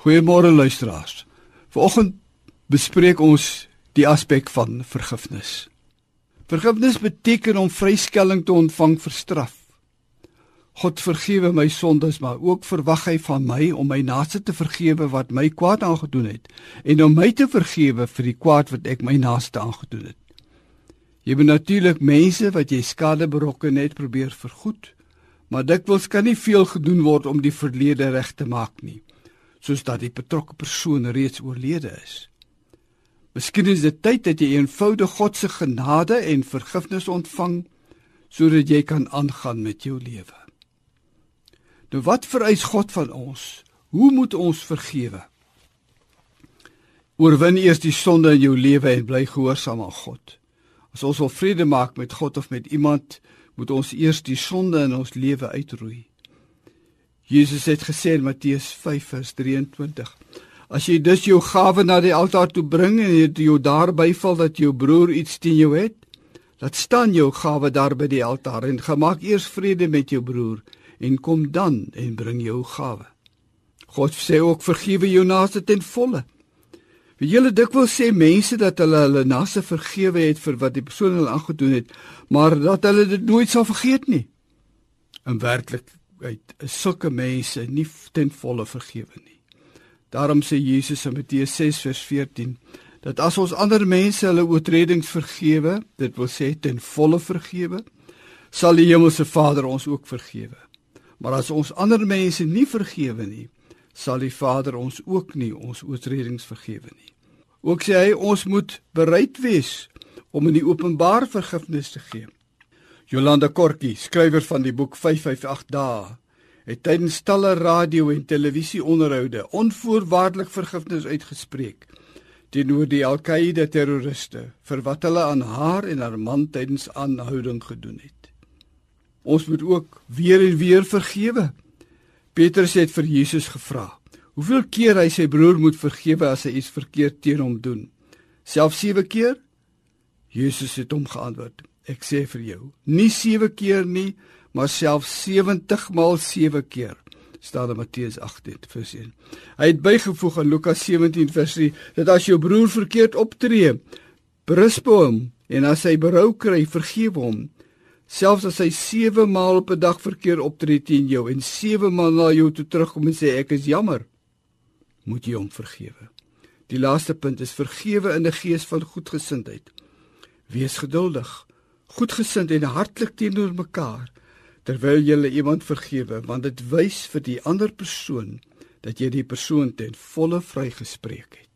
Goeiemôre luisteraars. Vanoggend bespreek ons die aspek van vergifnis. Vergifnis beteken om vryskelling te ontvang vir straf. God vergewe my sondes, maar ook verwag hy van my om my naaste te vergewe wat my kwaad aangedoen het en om my te vergewe vir die kwaad wat ek my naaste aangedoen het. Jy moet natuurlik mense wat jy skade berokken het probeer vergoed, maar dikwels kan nie veel gedoen word om die verlede reg te maak nie soos dat die betrokke persoon reeds oorlede is. Miskien is dit tyd dat jy eenvoudig God se genade en vergifnis ontvang sodat jy kan aangaan met jou lewe. Nou wat vereis God van ons? Hoe moet ons vergewe? Oorwin eers die sonde in jou lewe en bly gehoorsaam aan God. As ons wil vrede maak met God of met iemand, moet ons eers die sonde in ons lewe uitroei. Jesus het gesê in Matteus 5:23 As jy dus jou gawe na die altaar toe bring en dit jou daarby val dat jou broer iets teen jou het, laat staan jou gawe daar by die altaar en gemaak eers vrede met jou broer en kom dan en bring jou gawe. God sê ook vergewe jou naaste ten volle. Wie julle dikwels sê mense dat hulle hulle naaste vergewe het vir wat die persoon hulle aangedoen het, maar dat hulle dit nooit sal vergeet nie. In werklikheid uit sulke mense nie ten volle vergewe nie. Daarom sê Jesus in Matteus 6:14 dat as ons ander mense hulle oortredings vergewe, dit wil sê ten volle vergewe, sal die Hemelse Vader ons ook vergewe. Maar as ons ander mense nie vergewe nie, sal die Vader ons ook nie ons oortredings vergewe nie. Ook sê hy ons moet bereid wees om in die openbaar vergifnis te gee. Jolanda Kortjie, skrywer van die boek 558 dae, het tydens talle radio en televisie onderhoude onvoorwaardelik vergifnis uitgespreek teenoor die Al-Qaeda terroriste vir wat hulle aan haar en haar man tydens aanhouding gedoen het. Ons moet ook weer en weer vergewe. Petrus het vir Jesus gevra: "Hoeveel keer hy sy broer moet vergewe as hy iets verkeerd teen hom doen? Self 7 keer?" Jesus het hom geantwoord: Ek sê vir jou, nie 7 keer nie, maar self 70 maal 7 keer. Staan in Matteus 18 vers 1. Hy het bygevoeg in Lukas 17 vers 3 dat as jou broer verkeerd optree, berisp hom en as hy berou kry, vergewe hom. Selfs as hy 7 maal op 'n dag verkeerd optree teen jou en 7 maal na jou toe terugkom en sê ek is jammer, moet jy hom vergewe. Die laaste punt is vergewe in 'n gees van goedgesindheid. Wees geduldig goedgesind en hartlik teenoor mekaar terwyl jy iemand vergewe want dit wys vir die ander persoon dat jy die persoon ten volle vrygespreek het